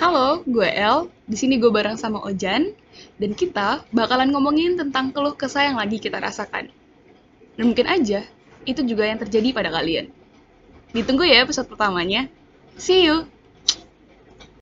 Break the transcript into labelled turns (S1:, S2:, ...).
S1: Halo, gue El. Di sini gue bareng sama Ojan dan kita bakalan ngomongin tentang keluh kesah yang lagi kita rasakan. Dan mungkin aja itu juga yang terjadi pada kalian. Ditunggu ya episode pertamanya. See you.